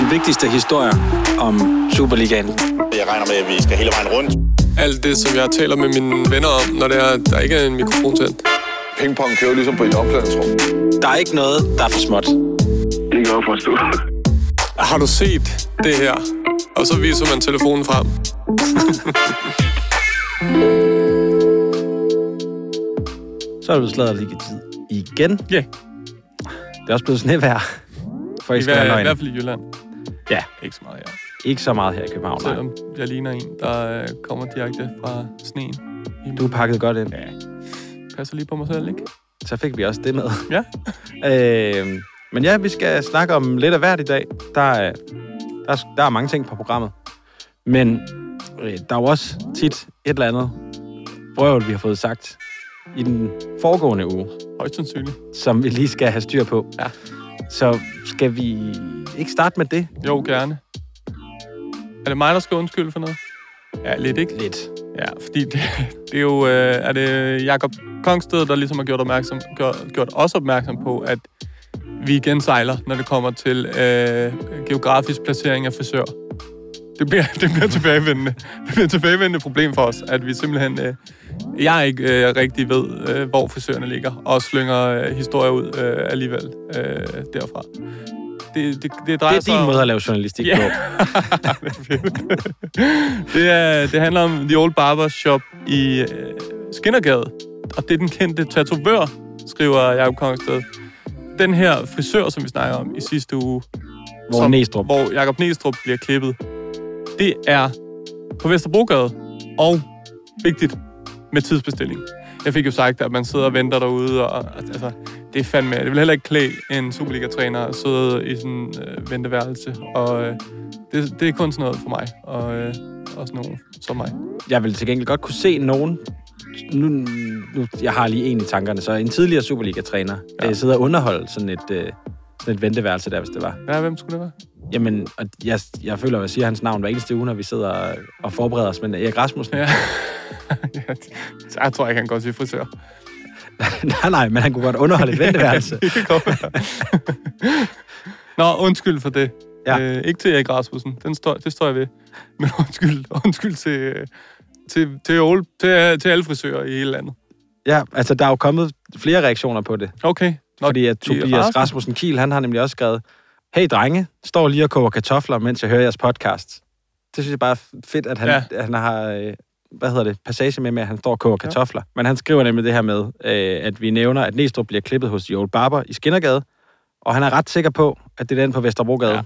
De vigtigste historier om Superligaen. Jeg regner med, at vi skal hele vejen rundt. Alt det, som jeg taler med mine venner om, når det er, der ikke er en mikrofon til. Pingpong kører ligesom på et omklædningsrum. Der er ikke noget, der er for småt. Det kan jeg forstå. Har du set det her? Og så viser man telefonen frem. Så er det blevet slaget lige tid igen. Ja. Det er også blevet snevejr. For I, være hver, I hvert fald i Jylland. Ja. Ikke så meget her. Ikke så meget her i København, nej. Selvom jeg ligner en, der øh, kommer direkte fra sneen. Du er pakket godt ind. Ja. Passer lige på mig selv, ikke? Så fik vi også det med. Ja. øh, men ja, vi skal snakke om lidt af hvert i dag. Der er, der er, der er mange ting på programmet. Men øh, der er jo også tit et eller andet brøvl, vi har fået sagt i den foregående uge, Højst sandsynligt. som vi lige skal have styr på. Ja. Så skal vi ikke starte med det? Jo, gerne. Er det mig, der skal undskylde for noget? Ja, lidt, ikke? Lidt. Ja, fordi det, det er jo... Øh, er det Jakob Kongsted, der ligesom har gjort, opmærksom, gjort, gjort os opmærksom på, at vi igen sejler, når det kommer til øh, geografisk placering af frisør. Det bliver, det bliver tilbagevendende. Det bliver et tilbagevendende problem for os, at vi simpelthen... Øh, jeg ikke øh, rigtig ved, øh, hvor frisørerne ligger, og slynger øh, historier ud øh, alligevel øh, derfra. Det, det, det drejer Det er sig din om- måde at lave journalistik Ja. på. det, er, det handler om The Old Barber Shop i øh, Skinnergade. Og det er den kendte tatovør, skriver Jacob Kongsted. Den her frisør, som vi snakker om i sidste uge, Hvor som, Næstrup. hvor Jacob Næstrup bliver klippet, det er på Vesterbrogade. Og vigtigt, med tidsbestilling. Jeg fik jo sagt, at man sidder og venter derude, og altså, det er fandme... Det vil heller ikke klæde en Superliga-træner at sidde i sådan en øh, venteværelse, og øh, det, det er kun sådan noget for mig, og øh, også nogen som mig. Jeg vil til gengæld godt kunne se nogen... Nu, nu, jeg har lige en i tankerne, så en tidligere Superliga-træner Ja. sidder og underholder sådan et, øh, sådan et venteværelse der, hvis det var. Ja, hvem skulle det være? Jamen, og jeg, jeg føler, at jeg siger hans navn hver eneste uge, når vi sidder og, forbereder os, men Erik Rasmussen, Ja. jeg tror ikke, han går til frisør. nej, nej, men han kunne godt underholde et venteværelse. Nå, undskyld for det. Ja. Øh, ikke til Erik Rasmussen, Den står, det står jeg ved. Men undskyld, undskyld til, til, til, Ole, til, til alle frisører i hele landet. Ja, altså, der er jo kommet flere reaktioner på det. Okay. Nå, Fordi at Tobias. Rasmussen Kiel, han har nemlig også skrevet, Hey drenge, står lige og koger kartofler, mens jeg hører jeres podcast. Det synes jeg bare er fedt, at han, Ja. han har, øh, hvad hedder det, passage med, med, at han står og koger kartofler. Ja. Men han skriver nemlig det her med, øh, at vi nævner, at Næstrup bliver klippet hos The Old Barber i Skinnergade, og han er ret sikker på, at det er den på Vesterbrogade,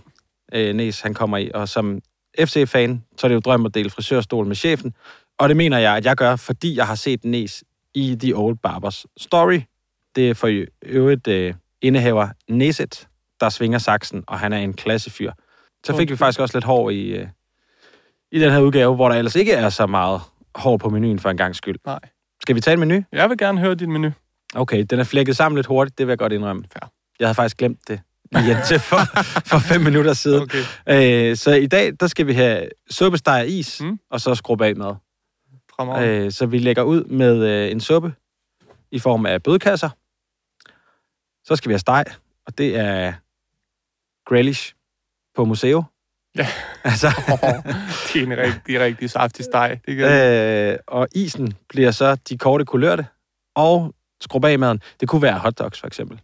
ja. øh, Næs han kommer i. Og som FC-fan, så er det jo drøm at dele frisørstol med chefen, og det mener jeg, at jeg gør, fordi jeg har set Næs i The Old Barbers Story. Det er for i øvrigt øh, indehaver Neset, der svinger saksen, og han er en klassefyr. Så fik vi faktisk også lidt hår i, øh, i den her udgave, hvor der ellers ikke er så meget hår på menuen for en gang skyld. Nej. Skal vi tage en menu? Jeg vil gerne høre din menu. Okay, den er flækket sammen lidt hurtigt, det vil jeg godt indrømme. Fair. Jeg havde faktisk glemt det lige indtil for, for fem minutter siden. Okay. Øh, så i dag, der skal vi have suppesteg og is, Mm. og så skrub af mad. Øh, så vi lægger ud med øh, en suppe i form af bødkasser. Så skal vi have steg, og det er Grealish på museum. Ja. Altså, det er en rigtig, rigtig saftig steg. Det kan øh, og isen bliver så de korte kulørte, og skrub af maden. Det kunne være hotdogs, for eksempel.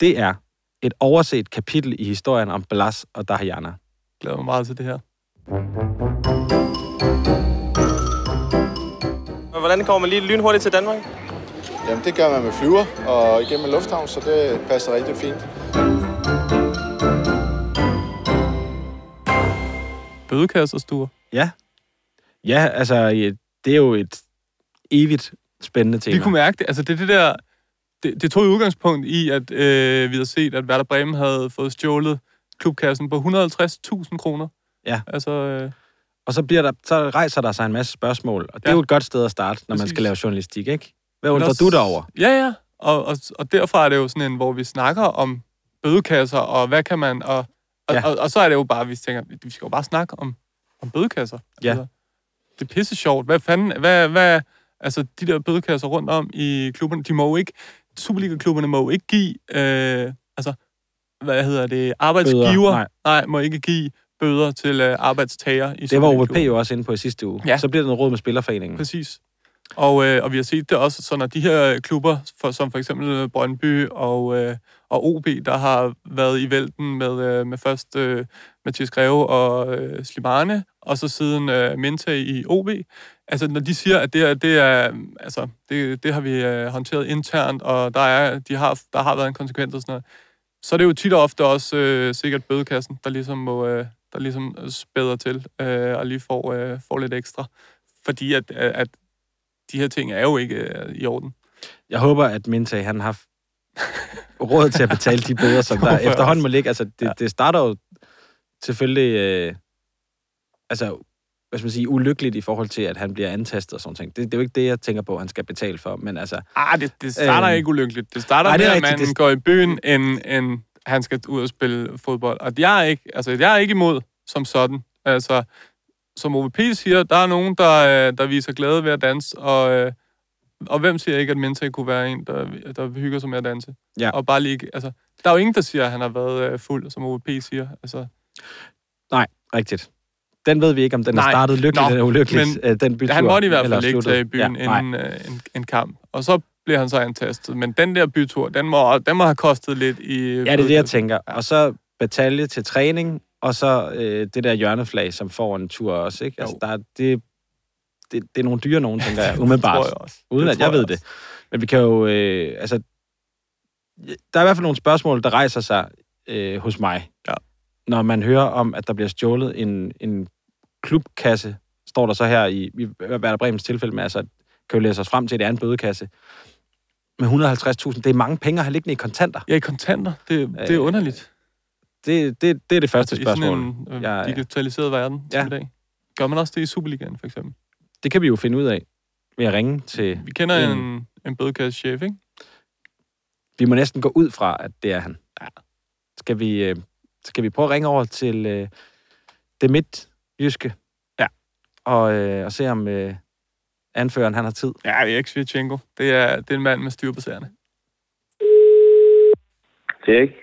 Det er et overset kapitel i historien om Blas og Diana. glæder mig meget til det her. Hvordan kommer man lige lynhurtigt til Danmark? Jamen, det gør man med flyver og igennem en lufthavn, så det passer rigtig fint. Bødekasserstuer. Ja. Ja, altså, det er jo et evigt spændende tema. Vi kunne mærke det. Altså, det er det der... Det, det tog udgangspunkt i, at øh, vi havde set, at Werder Bremen havde fået stjålet klubkassen på 150.000 kroner. Ja. Altså, øh, Og så, bliver der, så rejser der sig en masse spørgsmål, og det Ja. er jo et godt sted at starte, når man skal lave journalistik, ikke? Hvad undrer også- du dig over? Ja, ja. Og, og, og derfra er det jo sådan en, hvor vi snakker om bødekasser, og hvad kan man... Og, og, ja. Og, og så er det jo bare, at vi tænker, vi skal jo bare snakke om, om bødekasser. Ja. Altså, det er pisse sjovt. Hvad fanden... Hvad, hvad, altså, de der bødekasser rundt om i klubberne, de må jo ikke... Superliga-klubberne må jo ikke give... Øh, altså, hvad hedder det, arbejdsgiver, Bøder, nej. nej, må ikke give bøder til øh, arbejdstager i Det var OVP jo også inde på i sidste uge. Ja. Så bliver den råd med Spillerforeningen. Præcis. Og, øh, og vi har set det også, så når de her klubber, for, som for eksempel Brøndby og, øh, og OB, der har været i vælten med, øh, med først øh, Mathias Greve og øh, Slimane, og så siden øh, Mente i OB. Altså, når de siger, at det er, det er altså, det, det har vi øh, håndteret internt, og der, er, de har, der har været en konsekvens og sådan noget, så er det jo tit og ofte også øh, sikkert bødekassen, der ligesom, må, øh, der ligesom spæder til øh, og lige får, øh, får lidt ekstra. Fordi at, at de her ting er jo ikke øh, i orden. Jeg håber, at Mintag, han har råd til at betale de bøder, som der efterhånden må ligge. Altså, det, Ja. det starter jo selvfølgelig... Øh, altså, hvad skal man sige, ulykkeligt i forhold til, at han bliver antastet og sådan ting. Det, det er jo ikke det, jeg tænker på, at han skal betale for, men altså... Ah, det, det starter Øhm. ikke ulykkeligt. Det starter Nej, det med, er at rigtigt. man Det- går i byen, end, end han skal ud og spille fodbold. Og jeg er ikke, altså, jeg er ikke imod som sådan. Altså, som OVP siger, der er nogen, der, øh, der viser glæde ved at danse, og, øh, og hvem siger ikke, at Mente kunne være en, der, der hygger sig med at danse? Ja. Og bare lige, altså, der er jo ingen, der siger, at han har været øh, fuld, som OVP siger. Altså, Nej, rigtigt. Den ved vi ikke, om den er Nej. startet lykkeligt Nå, eller ulykkeligt, men øh, den bytur. han måtte i hvert fald ikke tage i byen Ja, inden øh, en, en kamp. Og så bliver han så antastet. Men den der bytur, den må, den må have kostet lidt i... Ja, det er det, jeg tænker. Og så batalje til træning, og så øh, det der hjørneflag, som får en tur også, ikke? Altså, der er, det, det, det er nogle dyre nogen, tænker jeg, Det umiddelbart. tror jeg også. Uden Det at tror jeg ved også. det. Men vi kan jo... Øh, altså, der er i hvert fald nogle spørgsmål, der rejser sig øh, hos mig. Ja. Når man hører om, at der bliver stjålet en, en klubkasse, står der så her i, i Werder Bremens tilfælde med, altså, kan jo læse os frem til, at det er en bødekasse, med 150.000. Det er mange penge at have liggende i kontanter. Ja, i kontanter. Det, det er Øh, underligt. Det, det, det er det første Altså, I spørgsmål. sådan en øh, Jeg- digitaliseret verden ja. i dag. Gør man også det i Superligaen, for eksempel? Det kan vi jo finde ud af ved at ringe til... Vi kender En- en, en bødekasseschef, ikke? Vi må næsten gå ud fra, at det er han. Ja. Skal vi, øh, skal vi prøve at ringe over til øh, det midtjyske? Ja. Og, øh, og se om øh, anføreren han har tid. Ja, det er ikke Svitchenko. Det er, det er en mand med styr på sagerne. Det er ikke.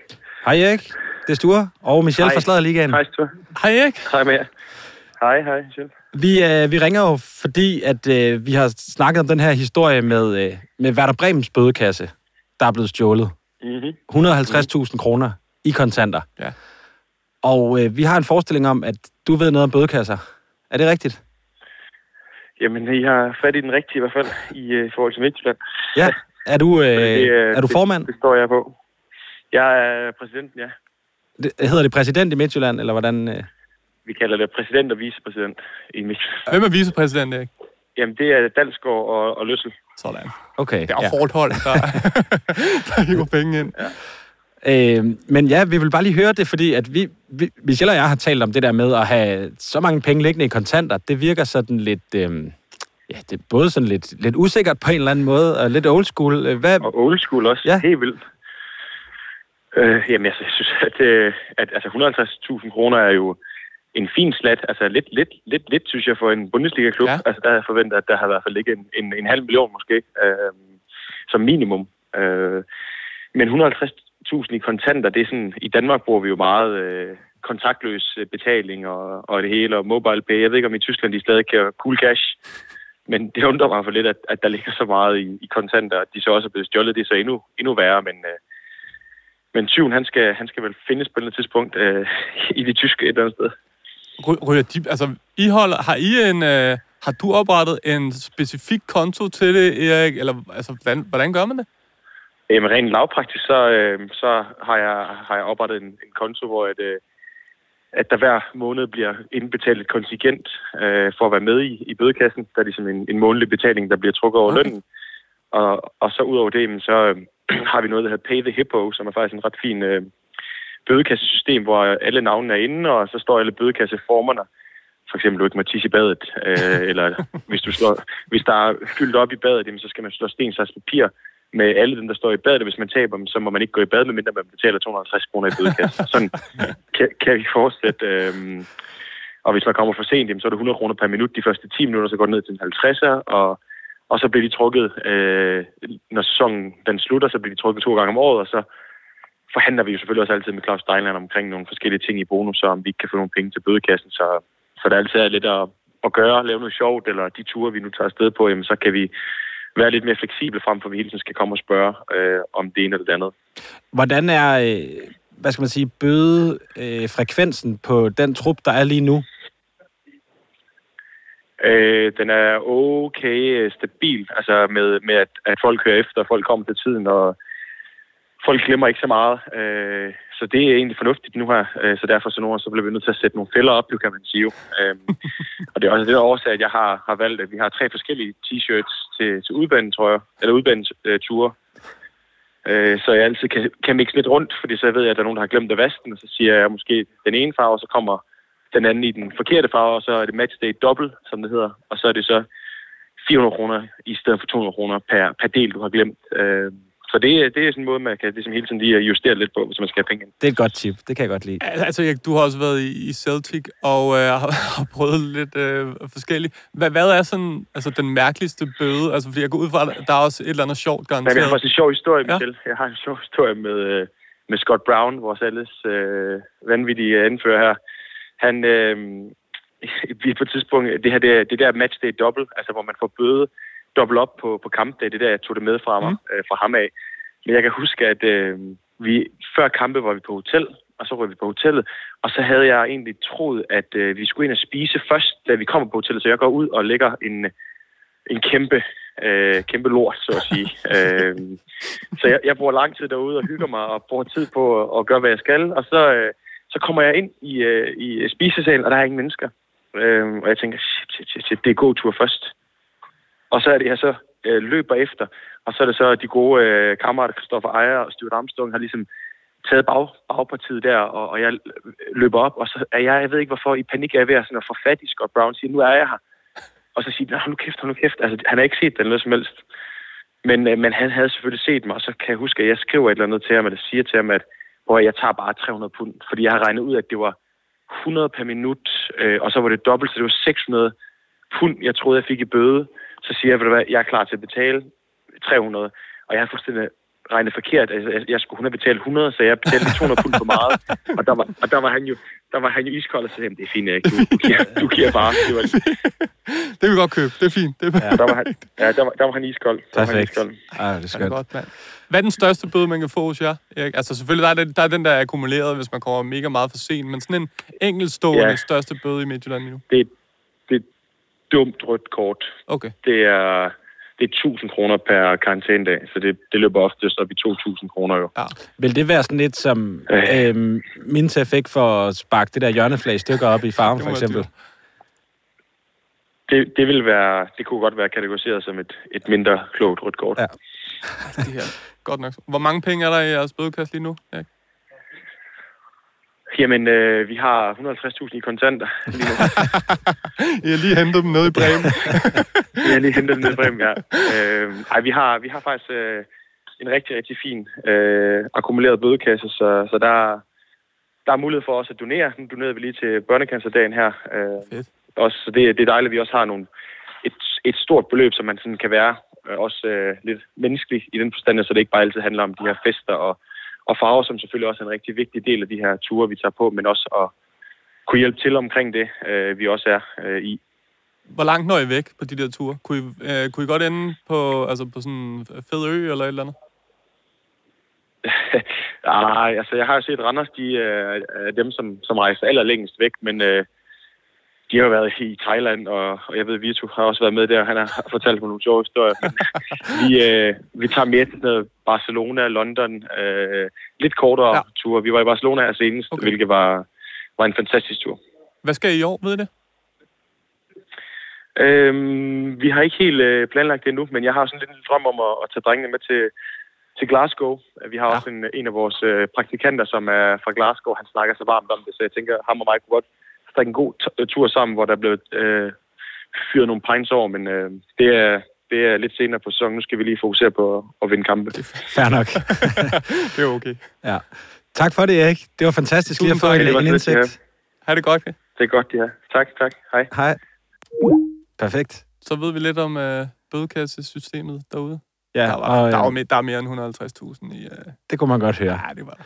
Hej Erik, det er Sture og Michelle Hej. fra Sladerligaen. Hej, Sture. Hej, Erik. Hej med jer. Hej, hej, Michelle. Vi, øh, vi ringer jo, fordi at øh, vi har snakket om den her historie med, øh, med Werder Bremens bødekasse, der er blevet stjålet. Mm-hmm. 150.000 kroner i kontanter. Ja. Og øh, vi har en forestilling om, at du ved noget om bødekasser. Er det rigtigt? Jamen, I har fat i den rigtige i hvert fald, i uh, forhold til Midtjylland. Ja. Er du, øh, det, øh, er du det- formand? Det står jeg på. Jeg er præsidenten, ja. Det, hedder det præsident i Midtjylland, eller hvordan? Øh? Vi kalder det præsident og vicepræsident i Midtjylland. Hvem er vicepræsident, Erik? Jamen, det er Dalsgaard og, og Løssel. Sådan. Okay. Det er ja. ja. hårdt hold, der, der hiver penge ind. Øh, men ja, vi vil bare lige høre det, fordi at vi, vi, Michelle og jeg har talt om det der med at have så mange penge liggende i kontanter. Det virker sådan lidt... Øh, ja, det er både sådan lidt, lidt usikkert på en eller anden måde, og lidt old school. Hvad, Og old school også. Ja. Helt vildt. Øh, jamen, altså, jeg synes, at, øh, at altså, 150.000 kroner er jo en fin slat. Altså, lidt, lidt, lidt, lidt synes jeg, for en Bundesliga-klub. Ja. Altså, der havde jeg forventet, at der har i hvert fald ligget en, en, en halv million måske, øh, som minimum. Øh, men 150.000 i kontanter, det er sådan, i Danmark bruger vi jo meget øh, kontaktløs betaling og, og det hele, og mobile pay. Jeg ved ikke, om i Tyskland de stadig kan cool cash. Men det undrer mig for lidt, at, at der ligger så meget i, i kontanter, at de så også er blevet stjålet. Det er så endnu, endnu værre, men, øh, men tyven, han skal, han skal vel findes på et eller andet tidspunkt øh, i det tyske et eller andet sted. Ry- Ryger de, altså, I holder, har I en, øh, har du oprettet en specifik konto til det, Erik? Eller, altså, hvordan, hvordan gør man det? Jamen rent lavpraktisk, så, øh, så har, jeg, har jeg oprettet en, en konto, hvor at, øh, at der hver måned bliver indbetalt et kontingent øh, for at være med i, i bødekassen. Der er ligesom en, en månedlig betaling, der bliver trukket over Okay. lønnen. Og, og så ud over det, så øh, har vi noget, der hedder Pay the Hippo, som er faktisk en ret fin øh, bødekassesystem, hvor alle navnene er inde, og så står alle bødekasseformerne. For eksempel, du ikke må tisse i badet, øh, eller hvis, du slår, hvis der er fyldt op i badet, jamen, så skal man slå sten, saks, papir med alle dem, der står i badet. Hvis man taber dem, så må man ikke gå i bad, medmindre man betaler 250 kroner i bødekassen. Sådan kan, kan vi fortsætte. Øhm, og hvis man kommer for sent, jamen, så er det 100 kroner per minut de første 10 minutter, så går det ned til en 50'er, og, og så bliver de trukket, øh, når sæsonen den slutter, så bliver de trukket to gange om året, og så forhandler vi jo selvfølgelig også altid med Claus Steinland omkring nogle forskellige ting i bonus, om vi ikke kan få nogle penge til bødekassen. Så, så der altid er lidt at, at gøre, lave noget sjovt, eller de ture, vi nu tager afsted på, jamen, så kan vi være lidt mere fleksible frem for, at vi hele tiden skal komme og spørge øh, om det ene eller det andet. Hvordan er, øh, hvad skal man sige, bødefrekvensen på den trup, der er lige nu? Øh, den er okay øh, stabil, altså med, med at, at folk hører efter, folk kommer til tiden, og folk glemmer ikke så meget. Øh, så det er egentlig fornuftigt nu her, øh, så derfor så, nu, så bliver vi nødt til at sætte nogle fælder op, kan man sige. Øh, og det er også det der årsag, at jeg har, har valgt, at vi har tre forskellige t-shirts til, til jeg, eller udbaneture. Øh, så jeg altid kan, kan mixe lidt rundt, fordi så ved jeg, at der er nogen, der har glemt at vaske den, og så siger jeg måske den ene farve, og så kommer den anden i den forkerte farve, og så er det matchday dobbelt, som det hedder, og så er det så 400 kroner i stedet for 200 kroner per, per del, du har glemt. Øh, så det, det er sådan en måde, man kan ligesom hele tiden lige justere lidt på, hvis man skal have penge ind. Det er et godt tip. Det kan jeg godt lide. Altså, Erik, du har også været i, Celtic og øh, har, prøvet lidt øh, forskelligt. Hvad, hvad er sådan altså, den mærkeligste bøde? Altså, fordi jeg går ud fra, at der er også et eller andet sjovt garanteret. Jeg har faktisk en sjov historie, Ja. Michel. Jeg har en sjov historie med, øh, med Scott Brown, vores alles øh, vanvittige anfører her. Han, øh, vi på et tidspunkt, det her, det, det der matchday dobbelt, altså hvor man får bøde dobbelt op på, på kampdag, det er der, jeg tog det med fra, mig, øh, fra ham af. Men jeg kan huske, at øh, vi før kampe var vi på hotel, og så røg vi på hotellet, og så havde jeg egentlig troet, at øh, vi skulle ind og spise først, da vi kommer på hotellet, så jeg går ud og lægger en, en kæmpe, øh, kæmpe lort, så at sige. øh, så jeg, jeg bruger lang tid derude og hygger mig og bruger tid på at, at gøre, hvad jeg skal, og så, øh, så kommer jeg ind i, øh, i spisesalen, og der er ingen mennesker. Øh, og jeg tænker, shit, shit, shit, shit, det er god tur først. Og så er det, jeg så øh, løber efter, og så er det så, at de gode øh, kammerater, Kristoffer Ejer og Stuart Armstrong, har ligesom taget bag, bagpartiet der, og, og jeg løber op, og så er jeg, jeg ved ikke hvorfor, i panik er jeg ved at, sådan at få fat i Scott Brown, siger, nu er jeg her. Og så siger han, nu kæft, nu kæft. Altså, han har ikke set den noget som helst. Men, øh, men han havde selvfølgelig set mig, og så kan jeg huske, at jeg skriver et eller andet til ham, eller siger til ham, at hvor jeg tager bare 300 pund, fordi jeg har regnet ud, at det var 100 per minut, øh, og så var det dobbelt, så det var 600 pund, jeg troede, jeg fik i bøde. Så siger jeg, hvad, jeg er klar til at betale 300, og jeg har fuldstændig regnet forkert. Altså, jeg, jeg skulle kun have betalt 100, så jeg betalte lige 200 pund for meget. Og der var, og der var han jo, der var han jo iskold og sagde, "Jamen, det er fint, Erik. Du, du, giver, du giver bare. Det var, Det vil vi godt købe. Det er fint. Det er, ja, der var han, ja, der var, der var han iskold. Der var han Perfekt. iskold. Ej, det er skønt. godt, mand. Hvad er den største bøde, man kan få hos jer, Erik? Altså selvfølgelig, der er, den, der er den, der er akkumuleret, hvis man kommer mega meget for sent, men sådan en enkeltstående Ja. største bøde i Midtjylland nu. Det, det et dumt rødt kort. Okay. Det er, det er 1000 kroner per karantænedag, så det, det løber oftest op i 2000 kroner jo. Vil det være sådan lidt som Øh. øhm, Minta fik for at sparke det der hjørneflag stykker op i farven, Det for eksempel? Det, det, vil være, det kunne godt være kategoriseret som et, et mindre klogt rødt kort. Ja. Det her. Godt nok. Hvor mange penge er der i jeres bødekasse lige nu, Erik? Jamen, øh, vi har 150.000 i kontanter. lige nu. I har lige hentet dem nede i Bremen. Vi har lige hentet den ned i Bremen, ja. Øh, ej, vi har, vi har faktisk øh, en rigtig, rigtig fin øh, akkumuleret bødekasse, så, så der, der er mulighed for os at donere. Nu donerede vi lige til børnecancerdagen her. Øh, Fedt. også, så det, det er dejligt, at vi også har nogle, et, et stort beløb, som man sådan kan være øh, også øh, lidt menneskelig i den forstand, så det ikke bare altid handler om de her fester og, og farver, som selvfølgelig også er en rigtig vigtig del af de her ture, vi tager på, men også at kunne hjælpe til omkring det, øh, vi også er øh, i. Hvor langt når I væk på de der ture? Kunne I, øh, kunne I godt ende på, altså på sådan en fed ø eller et eller andet? Nej, altså jeg har jo set Randers, de øh, er dem, som, som rejser allerlængst væk, men øh, de har været i Thailand, og, og jeg ved, Vito har også været med der, han har fortalt mig nogle sjove historier. Men vi, øh, vi tager mere til noget Barcelona, London, øh, lidt kortere Ja. ture. Vi var i Barcelona her senest, Okay. hvilket var, var en fantastisk tur. Hvad skal I i år, ved I det? Øhm, vi har ikke helt øh, planlagt det endnu, men jeg har sådan lidt en drøm om at, at tage drengene med til, til Glasgow. Vi har ja. også en, en af vores øh, praktikanter, som er fra Glasgow. Han snakker så varmt om det, så jeg tænker, ham og mig kunne godt strikke en god tur sammen, hvor der blev øh, fyret nogle pines over, men øh, det, er, det er lidt senere på sæsonen. Nu skal vi lige fokusere på at, at vinde kampe. Fair nok. Det er okay. ja. Tak for det, Erik. Det var fantastisk lige at få tak. en, Det var en lidt, indsigt. Ha' det godt, okay? Det er godt, ja. Tak, tak. Hej. Hej. Perfekt. Så ved vi lidt om øh, bødekassesystemet derude. Ja, der, var, og, der, er jo øh, mere, der er mere end 150.000 i... Øh, det kunne man godt høre. ja, det var der.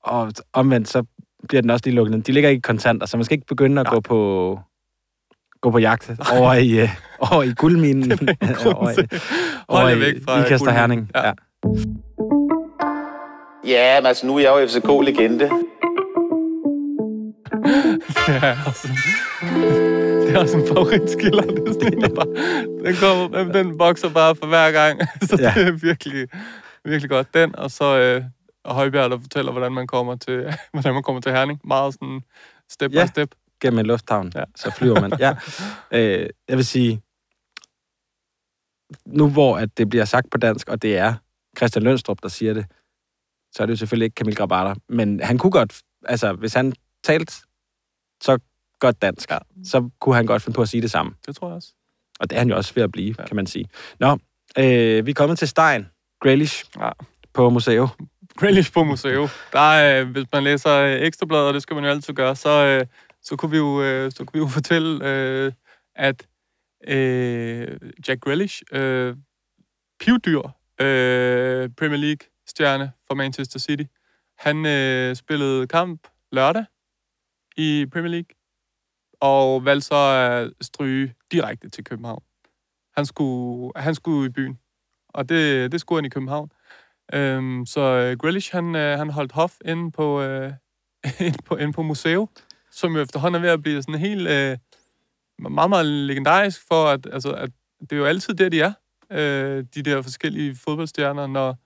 Og omvendt, så bliver den også lige lukket ned. De ligger ikke i kontanter, så man skal ikke begynde at Nej. gå på gå på jagt over i, øh, over i guldminen. over i, over i, væk fra Ikast og guldminen. Herning. Ja. Ja. Ja, men altså nu er jeg jo FCK-legende. Det er også, det er også en favoritskiller. Det er sådan en, der bare, den, kommer, den bokser bare for hver gang. Så Ja. det er virkelig, virkelig godt. Den, og så øh, Højbjerg, der fortæller, hvordan man kommer til, hvordan man kommer til Herning. Meget sådan step Ja. by step. Gennem en lufthavn, Ja. så flyver man. Ja. Øh, jeg vil sige, nu hvor at det bliver sagt på dansk, og det er Christian Lønstrup, der siger det, så er det jo selvfølgelig ikke Kamil Grabater. Men han kunne godt, altså hvis han talte så godt dansk, Ja. så kunne han godt finde på at sige det samme. Det tror jeg også. Og det er han jo også ved at blive, ja. kan man sige. Nå, øh, vi er kommet til Stein, Grealish, Ja. på museet. Grealish på museum. Der øh, hvis man læser øh, ekstrabladet, og det skal man jo altid gøre, så, øh, så, kunne, vi jo, øh, så kunne vi jo fortælle, øh, at øh, Jack Grealish, øh, pivdyr, øh, Premier League-stjerne for Manchester City, han øh, spillede kamp lørdag i Premier League, og valgte så at stryge direkte til København. Han skulle, han skulle i byen, og det, det skulle han i København. Øhm, så øh, Grealish, han, øh, han holdt hof inde på, øh, inde på, inde på museet, som jo efterhånden er ved at blive sådan helt øh, meget, meget legendarisk for, at, altså, at det er jo altid der, de er, øh, de der forskellige fodboldstjerner, når,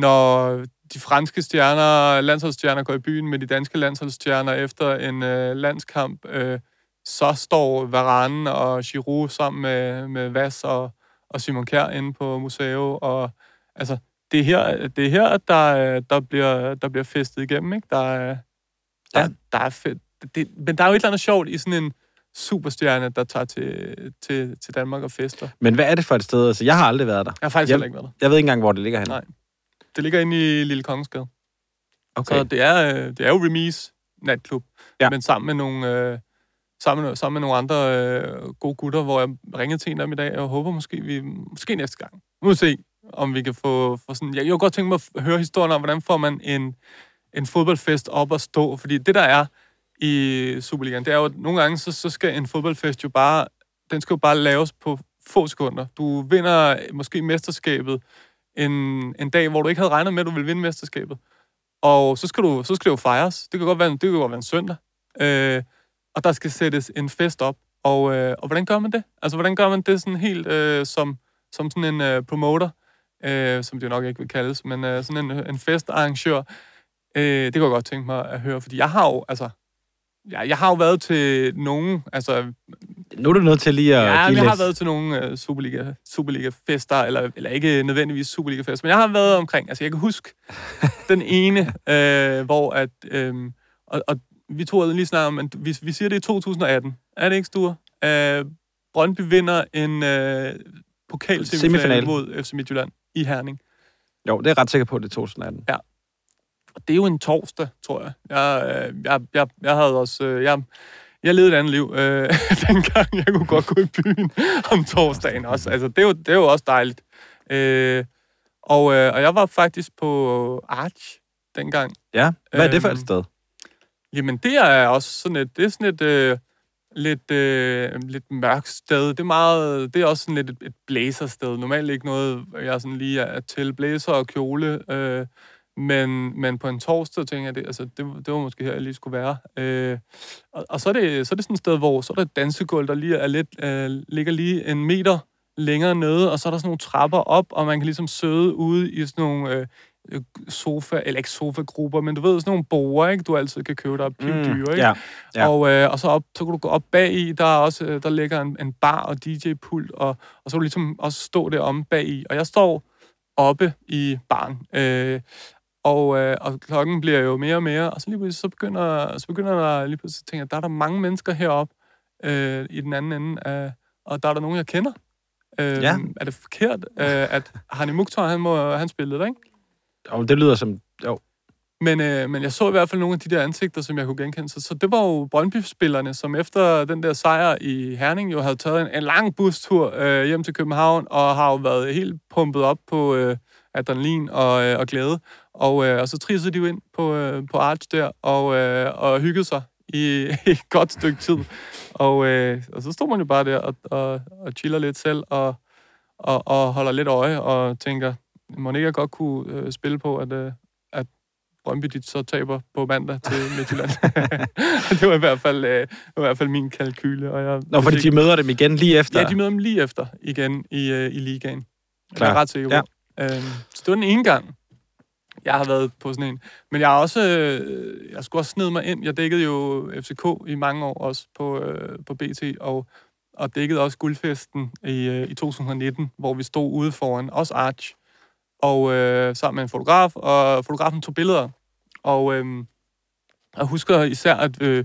når de franske stjerner, landsholdsstjerner går i byen med de danske landsholdsstjerner efter en øh, landskamp, øh, så står Varane og Giroud sammen med, med Vas og, og Simon Kjær inde på museet, og altså, det er her, det er her der, der, bliver, der bliver festet igennem, ikke? Der, er- der, Ja. der er fedt. Det, men der er jo et eller andet sjovt i sådan en superstjerne, der tager til, til, til Danmark og fester. Men hvad er det for et sted? Altså, jeg har aldrig været der. Jeg har faktisk Jeg- ikke været der. Jeg ved ikke engang, hvor det ligger henne. Nej. Det ligger inde i Lille Kongensgade. Okay. Så det er, øh, det er jo Remise natklub, Ja. men sammen med nogle, øh, sammen, med, sammen med nogle andre øh, gode gutter, hvor jeg ringede til en af dem i dag, og håber måske, vi, måske næste gang. Nu se, om vi kan få, få sådan... Jeg, jeg kunne godt tænke mig at høre historien om, hvordan får man en, en fodboldfest op at stå, fordi det der er i Superligaen, det er jo, at nogle gange, så, så skal en fodboldfest jo bare, den skal jo bare laves på få sekunder. Du vinder måske mesterskabet en, en dag, hvor du ikke havde regnet med, at du ville vinde mesterskabet. Og så skal, du, så skal det jo fejres. Det kan godt være, det kan godt være en søndag. Øh, og der skal sættes en fest op. Og, øh, og hvordan gør man det? Altså, hvordan gør man det sådan helt øh, som, som sådan en øh, promoter, øh, som det jo nok ikke vil kaldes, men øh, sådan en, en festarrangør? Øh, det kan jeg godt tænke mig at høre, fordi jeg har jo, altså, jeg, jeg har jo været til nogen, altså, Nu er du nødt til lige at Ja, men jeg har lidt... været til nogle uh, Superliga, Superliga-fester, eller, eller ikke nødvendigvis Superliga-fester, men jeg har været omkring, altså jeg kan huske den ene, øh, hvor at, øh, og, og vi tog lige snart om, at vi, vi siger det i 2018, er det ikke, Sture? Øh, Brøndby vinder en øh, pokalsemifinal Semifinal. mod FC Midtjylland i Herning. Jo, det er jeg ret sikker på, det er 2018. Og det er jo en torsdag, tror jeg. Jeg, øh, jeg, jeg, jeg havde også... Øh, jeg, jeg levede et andet liv øh, dengang. Jeg kunne godt gå i byen om torsdagen også. Altså, det er jo, det er jo også dejligt. Øh, og, øh, og jeg var faktisk på Arch dengang. Ja, hvad er det for et Øhm, sted? Jamen, det er også sådan et... Det er sådan et... Øh, lidt, øh, lidt mørkt sted. Det er, meget, det er også sådan lidt et, et blæsersted. Normalt ikke noget, jeg sådan lige er til. Blæser og kjole. Øh, men, men på en torsdag tænker jeg, det, altså, det, det var måske her, jeg lige skulle være. Øh, og, og så, er det, så er det sådan et sted, hvor så er der et dansegulv, der lige er lidt, øh, ligger lige en meter længere nede, og så er der sådan nogle trapper op, og man kan ligesom søde ude i sådan nogle øh, sofa, eller ikke sofa-grupper, men du ved, sådan nogle borer, ikke? Du altid kan købe, der er pivdyre, ikke? Mm, ja. Ja. Og, øh, og så op, så kan du gå op bag i, der er også, øh, der ligger en, en bar og DJ-pult, og, og så kan du ligesom også stå deromme bag i. Og jeg står oppe i baren, øh, og, øh, og klokken bliver jo mere og mere, og så lige pludselig, så begynder, så begynder der lige pludselig at tænke, at der er der mange mennesker heroppe øh, i den anden ende, af, og der er der nogen, jeg kender. Øh, Ja. Er det forkert, øh, at Hani Mukhtar, han, må, han spillede der, ikke? Og det lyder som... Jo, Men, øh, men jeg så i hvert fald nogle af de der ansigter, som jeg kunne genkende. Så, så det var jo Brøndby-spillerne, som efter den der sejr i Herning jo havde taget en, en lang bustur øh, hjem til København, og har jo været helt pumpet op på øh, adrenalin og, øh, og glæde. Og, øh, og så trissede de jo ind på, øh, på Arch der, og, øh, og hyggede sig i, i et godt stykke tid. Og, øh, og så stod man jo bare der og, og, og chiller lidt selv, og, og, og holder lidt øje, og tænker, jeg godt kunne øh, spille på, at, øh, at Brøndby de så taber på mandag til Midtjylland. det var i hvert fald, øh, i hvert fald min kalkyle. Og jeg, Nå, fordi de møder dem igen lige efter. Ja, de møder dem lige efter igen i, øh, i ligaen. Klar. Jeg er ret sikker på. Ja. Øhm, så det var den ene gang, jeg har været på sådan en. Men jeg har også, øh, jeg skulle også snede mig ind. Jeg dækkede jo FCK i mange år også på, øh, på BT, og, og dækkede også guldfesten i, øh, i 2019, hvor vi stod ude foran, også Arch, og øh, sammen med en fotograf, og fotografen tog billeder. Og øh, jeg husker især, at, øh,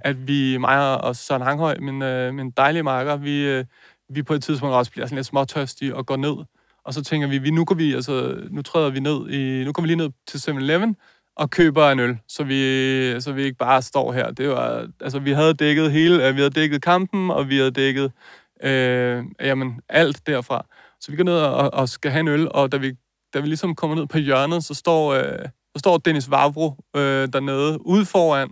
at vi, mig og Søren Hanghøj, min, øh, min dejlige marker, vi, øh, vi på et tidspunkt også bliver sådan lidt småtørstige og går ned. Og så tænker vi, vi nu går vi, altså, nu træder vi ned i, nu kommer vi lige ned til 7-Eleven og køber en øl, så vi, så vi ikke bare står her. Det var, altså, vi havde dækket hele, øh, vi havde dækket kampen, og vi havde dækket, øh, jamen, alt derfra. Så vi går ned og, og skal have en øl, og da vi, da vi ligesom kommer ned på hjørnet, så står, øh, så står Dennis Vavro øh, dernede, ude foran,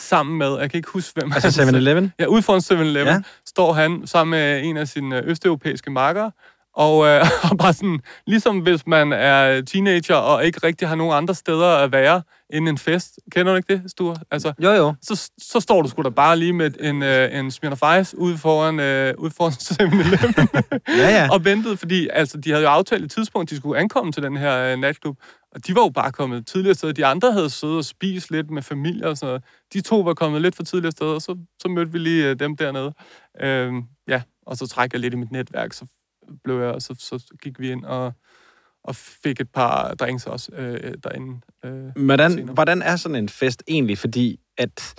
sammen med, jeg kan ikke huske, hvem Altså han- 7-Eleven? Ja, ude foran 7-Eleven Ja. står han sammen med en af sine østeuropæiske markere, og, øh, og bare sådan, ligesom hvis man er teenager og ikke rigtig har nogen andre steder at være end en fest. Kender du ikke det, Sture? Altså, Jo, jo. så, så står du sgu da bare lige med en, øh, en Smirnoff Ice ude foran, øh, ude foran 7-Eleven Ja, ja. og ventede, fordi altså, de havde jo aftalt et tidspunkt, de skulle ankomme til den her øh, natklub, og de var jo bare kommet tidligere sted. De andre havde siddet og spist lidt med familie og sådan noget. De to var kommet lidt for tidligere sted, og så, så mødte vi lige øh, dem dernede. Øhm, ja, og så trækker jeg lidt i mit netværk, så blev jeg, og så, så gik vi ind og, og fik et par drinks også øh, derinde. Øh, Hvordan, senere. hvordan er sådan en fest egentlig? Fordi at,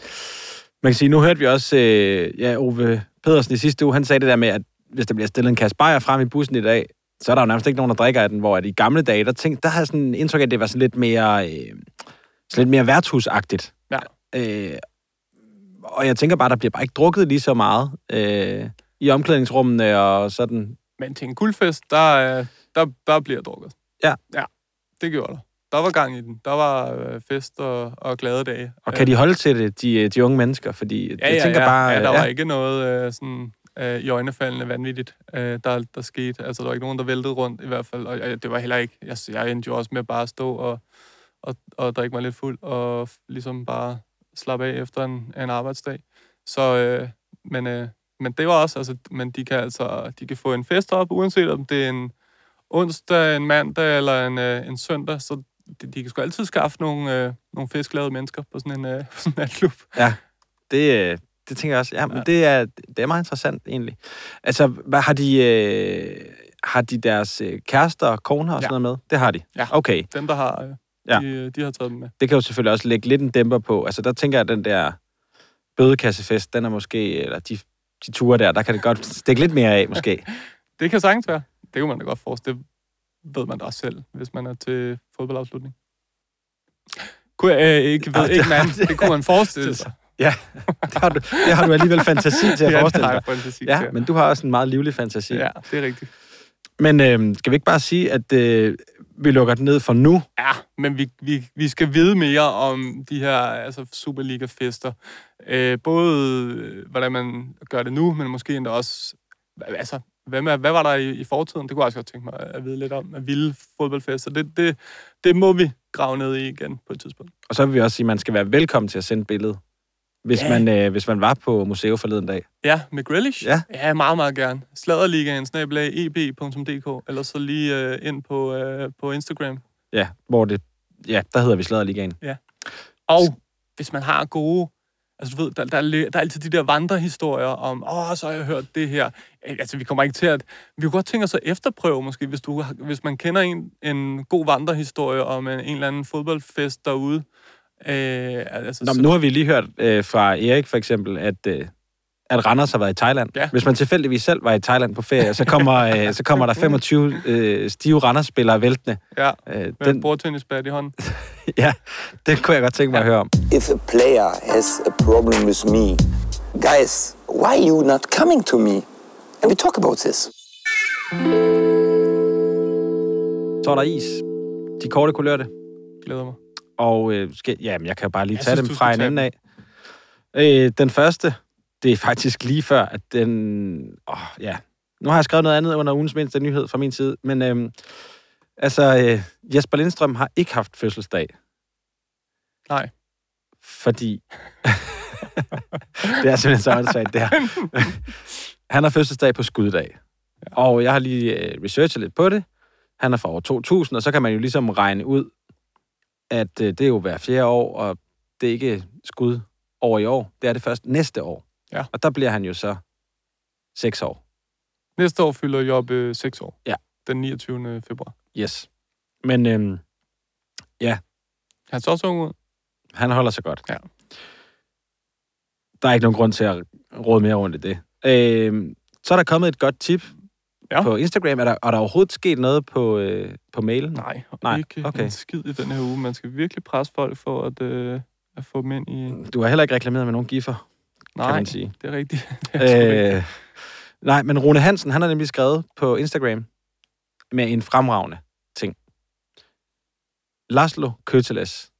man kan sige, nu hørte vi også, øh, ja, Ove Pedersen i sidste uge, han sagde det der med, at hvis der bliver stillet en kasse bajer frem i bussen i dag, så er der jo nærmest ikke nogen, der drikker af den, hvor at i gamle dage, der, tænkte, der havde sådan en indtryk af, at det var sådan lidt mere, øh, sådan lidt mere værtshusagtigt. Ja. Øh, og jeg tænker bare, der bliver bare ikke drukket lige så meget øh, i omklædningsrummene og sådan. Men til en guldfest, der, øh, der, der bliver drukket. Ja. Ja, det gjorde der. Der var gang i den. Der var øh, fest og, og glade dage. Og kan de holde til det, de, de unge mennesker? Fordi Ja, jeg ja, tænker ja. bare... ja, der var ikke noget øh, sådan øh, i øjnefaldende vanvittigt, øh, der, der skete. Altså, der var ikke nogen, der væltede rundt i hvert fald. Og jeg, det var heller ikke... Jeg, jeg endte jo også med bare at stå og, og, og drikke mig lidt fuld og ligesom bare slappe af efter en, en arbejdsdag. Så, øh, men, øh, men det var også... Altså, men de kan altså de kan få en fest op, uanset om det er en onsdag, en mandag eller en, øh, en søndag, så de, de kan sgu altid skaffe nogle, øh, nogle fisklavede mennesker på sådan en, øh, sådan en natklub. Det, øh, det tænker jeg også. Ja, men Ja. det, er, det er meget interessant, egentlig. Altså, hvad, har de... Øh, har de deres øh, kærester og koner og Ja. sådan noget med? Det har de? Ja. Okay. Dem, der har, øh, Ja. de, de har taget dem med. Det kan jo selvfølgelig også lægge lidt en dæmper på. Altså, der tænker jeg, at den der bødekassefest, den er måske... Eller de, de ture der, der kan det godt stikke lidt mere af, måske. Det kan sagtens være. Det kunne man da godt forestille. Det ved man da også selv, hvis man er til fodboldafslutning. Kunne jeg øh, ikke ved Ah, ikke mand. Det kunne man forestille sig. Ja, det har, du, det har du alligevel fantasi til at Ja, forestille dig. fantasi Ja, til. men du har også en meget livlig fantasi. Ja, det er rigtigt. Men øh, skal vi ikke bare sige, at øh, vi lukker den ned for nu? Ja, men vi, vi, vi skal vide mere om de her altså Superliga-fester. Øh, både øh, hvordan man gør det nu, men måske endda også... Altså, hvad, med, hvad var der i, i fortiden? Det kunne jeg også godt tænke mig at vide lidt om. Af vilde fodboldfester. Det, det, det må vi grave ned i igen på et tidspunkt. Og så vil vi også sige, at man skal være velkommen til at sende et billede, hvis, Ja. man, øh, hvis man var på museet forleden dag. Ja, med Grealish? Ja. Ja, meget, meget gerne. Sladerligaen, snablag, eb.dk, eller så lige øh, ind på, øh, på Instagram. Ja, hvor det... Ja, der hedder vi Sladerligaen. Og hvis man har gode... Altså, du ved, der, der, er, der er altid de der vandrehistorier om, åh, så har jeg hørt det her. Øh, Altså, vi kommer ikke til at... Vi kunne godt tænke os at efterprøve, måske, hvis, du, hvis man kender en, en god vandrehistorie om en, en eller anden fodboldfest derude. Øh, altså, Nå, men nu har vi lige hørt øh, fra Erik for eksempel, at, øh, at Randers har været i Thailand. Ja. Hvis man tilfældigvis selv var i Thailand på ferie, så kommer, øh, så kommer der 25 øh, stive Randers-spillere væltende. Ja, Øh, med den, en bordtennisbat i hånden. ja, det kunne jeg godt tænke mig at høre om. if a player has a problem with me, guys, why are you not coming to me? And we talk about this. Så er der is. De korte kulørte. Glæder mig. Og øh, skal, jamen, jeg kan jo bare lige Jeg tage synes, dem fra en ende af. Øh, den første, det er faktisk lige før, at den... Åh, ja. Nu har jeg skrevet noget andet under ugens mindste nyhed fra min side, men øhm, altså, øh, Jesper Lindstrøm har ikke haft fødselsdag, Nej. fordi... det er simpelthen så åndssvagt, det her. Han har fødselsdag på skuddag. Og jeg har lige øh, researchet lidt på det. Han er fra år 2000, og så kan man jo ligesom regne ud, at øh, det er jo hver fjerde år, og det er ikke skud over i år. Det er det først næste år. Ja. Og der bliver han jo så seks år. Næste år fylder Job øh, 6 år. Ja. Den 29. februar. Yes. Men øhm, Han så også ung ud. han holder sig godt. Ja. Der er ikke nogen grund til at råde mere rundt i det. Øhm, så er der kommet et godt tip Ja. på Instagram. Er der, er der overhovedet sket noget på, øh, på mailen? Nej, Nej, ikke okay. en skid i den her uge. Man skal virkelig presse folk for at, øh, at få dem ind i... Du har heller ikke reklameret med nogen giffer, kan Nej, man sige. det er rigtigt. Det er. Øh, nej, men Rune Hansen, han har nemlig skrevet på Instagram med en fremragende ting. Laszlo Køteles.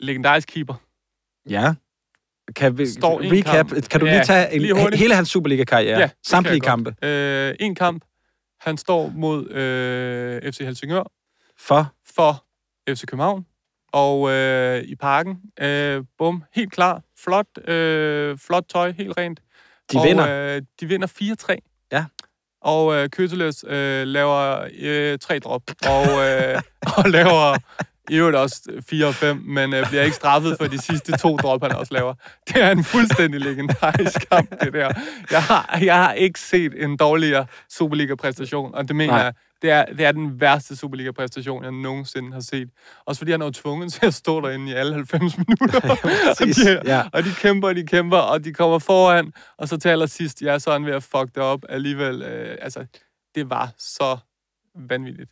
Legendarisk keeper. Ja. Kan vi, Står recap, kamp. kan du lige tage en, lige hele hans Superliga-karriere? Ja, Samtlige kampe. Øh, en kamp. Han står mod øh, FC Helsingør For for FC København. Og øh, i parken, øh, bum, helt klar. Flot, øh, flot tøj, helt rent. de og, vinder. Øh, de vinder 4-3. Ja. Og øh, Køteles øh, laver øh, tre drop. Og, øh, og laver i øvrigt også 4 og 5, men øh, bliver ikke straffet for de sidste to drop, han også laver. Det er en fuldstændig legendarisk kamp, det der. Jeg har, jeg har ikke set en dårligere Superliga-præstation, og det mener Nej. jeg, det er, det er den værste Superliga-præstation, jeg nogensinde har set. Også fordi han er jo tvunget til at stå derinde i alle 90 minutter. og, præcis. de, Ja. og de kæmper, og de kæmper, og de kommer foran, og så til allersidst, jeg er sådan ved at fuck det op alligevel. Øh, altså, det var så vanvittigt.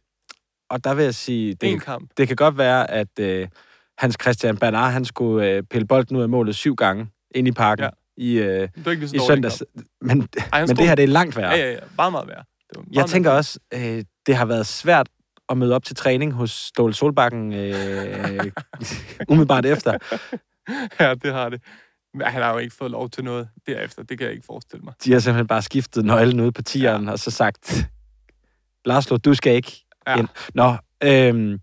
Og der vil jeg sige, Det en kamp. det kan godt være, at øh, Hans Christian Bernard, han skulle øh, pille bolden ud af målet syv gange ind i parken Ja. i, øh, Det i søndags. Men, Ej, men det her, det er langt værre. Ja, ja, ja. Meget, meget værd. Det var meget Jeg tænker værd. også, øh, det har været svært at møde op til træning hos Ståle Solbakken øh, umiddelbart efter. Ja, det har det. Men han har jo ikke fået lov til noget derefter. Det kan jeg ikke forestille mig. De har simpelthen bare skiftet nøglen ude på tieren ja. og så sagt, Larslo, du skal ikke Ja. ind. Nå, øhm,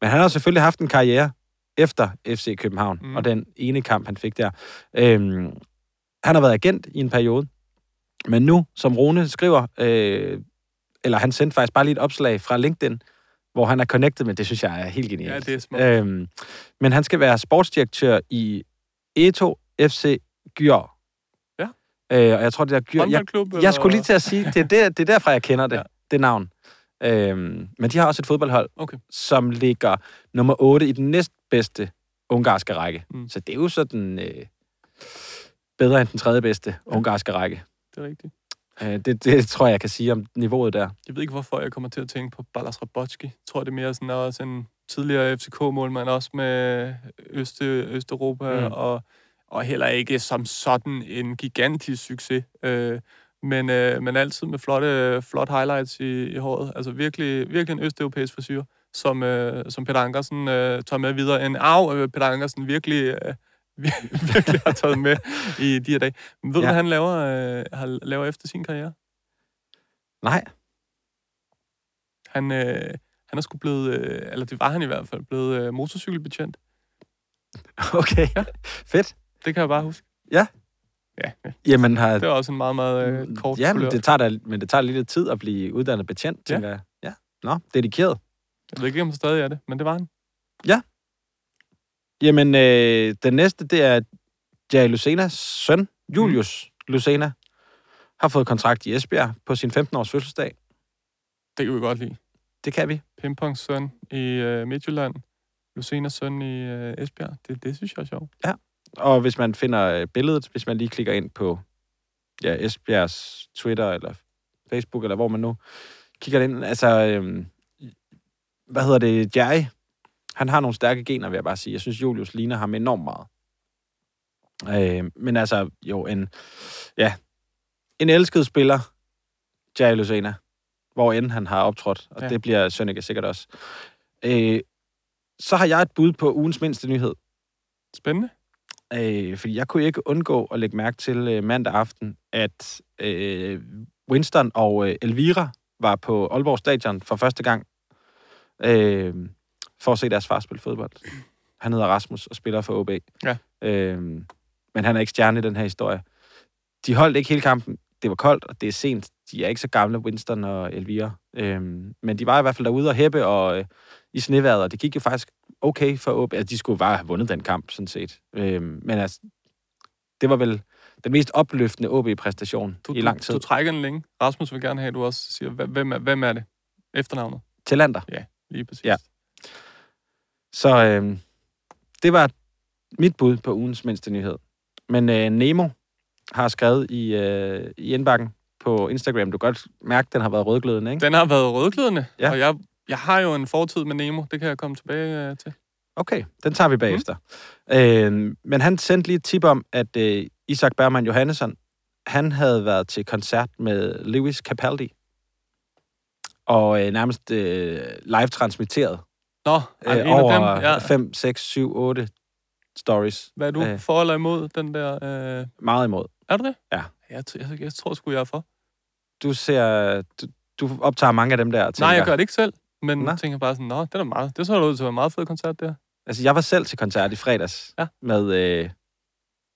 men han har selvfølgelig haft en karriere efter FC København, Mm. og den ene kamp, han fik der. Øhm, han har været agent i en periode, men nu, som Rune skriver, øh, eller han sendte faktisk bare lige et opslag fra LinkedIn, hvor han er connected med, det synes jeg er helt genialt. Ja, det er smukt. Øhm, men han skal være sportsdirektør i Eto FC Gyør. Ja. Øh, og jeg tror, det der Gyør... Jeg, Håndboldklub, jeg skulle lige til at sige, det er, der, det er derfra, jeg kender det, ja. det navn. Øhm, men de har også et fodboldhold, Okay. som ligger nummer 8 i den næstbedste ungarske række. Mm. Så det er jo sådan øh, bedre end den tredje bedste ungarske række. Det er rigtigt. Øh, det, det tror jeg, jeg kan sige om niveauet der. Jeg ved ikke, hvorfor jeg kommer til at tænke på Balas Rabotski. Jeg tror, det er mere sådan også en tidligere FCK-målmand, også med Øst, Østeuropa. Mm. og, og heller ikke som sådan en gigantisk succes. Øh, men, øh, men altid med flotte, flot highlights i, i håret. Altså virkelig, virkelig en østeuropæisk frisyr, som, øh, som Peter Ankersen øh, tager med videre. En arv, øh, Peter Ankersen virkelig, øh, vir- virkelig har taget med i de her dage. Men ved du, Ja. hvad han laver, øh, har- laver efter sin karriere? Nej, Han, øh, han er sgu blevet, øh, eller det var han i hvert fald, blevet øh, motorcykelbetjent. okay. Ja. Fedt. Det kan jeg bare huske. Ja. Ja, Jamen, har, det var også en meget, meget øh, kort ja, men det tager da, men det tager lidt tid at blive uddannet betjent, Ja. tænker jeg. Ja. Nå, dedikeret. Jeg ved ikke, om stadig er det, men det var han. Jamen, øh, den næste, det er Jerry Lucenas søn, Julius mm. Lucena, har fået kontrakt i Esbjerg på sin 15-års fødselsdag. Det kan vi godt lide. Det kan vi. Pimpongs søn i øh, Midtjylland. Lucenas søn i øh, Esbjerg. Det, det synes jeg er sjovt. Og hvis man finder øh, billedet, hvis man lige klikker ind på ja, Esbjergs Twitter eller Facebook, eller hvor man nu kigger ind, altså, øh, hvad hedder det, Jerry, han har nogle stærke gener, vil jeg bare sige. Jeg synes, Julius ligner ham enormt meget. Øh, men altså, jo, en, ja, en elsket spiller, Jerry Lucena, hvor end han har optrådt, og ja. det bliver Sønneke sikkert også. Øh, så har jeg et bud på ugens mindste nyhed. Spændende. Øh, fordi jeg kunne ikke undgå at lægge mærke til øh, mandag aften, at øh, Winston og øh, Elvira var på Aalborg Stadion for første gang øh, for at se deres far spille fodbold. Han hedder Rasmus og spiller for OB. Ja. Øh, men han er ikke stjerne i den her historie. De holdt ikke hele kampen. Det var koldt, og det er sent. De er ikke så gamle, Winston og Elvira. Øh, men de var i hvert fald derude og hæppe og, øh, i sneværet, og det gik jo faktisk okay for OB. Altså, de skulle bare have vundet den kamp, sådan set. Øh, men altså, det var vel den mest opløftende OB-præstation Du, i lang tid. Du, du trækker den længe. Rasmus vil gerne have, at du også siger, hvem er, hvem er det? Efternavnet. Talander. Lige præcis. Ja. Så øh, det var mit bud på ugens mindste nyhed. Men øh, Nemo har skrevet i, øh, i indbakken på Instagram. Du kan godt mærke, at den har været rødglødende, ikke? Den har været rødglødende, Ja. og jeg, jeg har jo en fortid med Nemo. Det kan jeg komme tilbage øh, til. Okay, den tager vi bagefter. Mm. Øh, men han sendte lige et tip om, at øh, Isak Bergman Johannesson, han havde været til koncert med Lewis Capaldi. Og øh, nærmest øh, live-transmitteret Nå, øh, en over af dem. Ja. 5, 6, 7, 8 stories. Hvad er du Øh. for eller imod den der... Øh... Meget imod. Er du det? Ja. Jeg, jeg, jeg tror sgu, jeg er for. Du ser... Du, du optager mange af dem der, tænker... Nej, jeg gør det ikke selv. Men Nå. tænker bare sådan, nå, det er meget. Det så da ud til at være en meget fed koncert, der. Altså, jeg var selv til koncert i fredags Ja. med øh,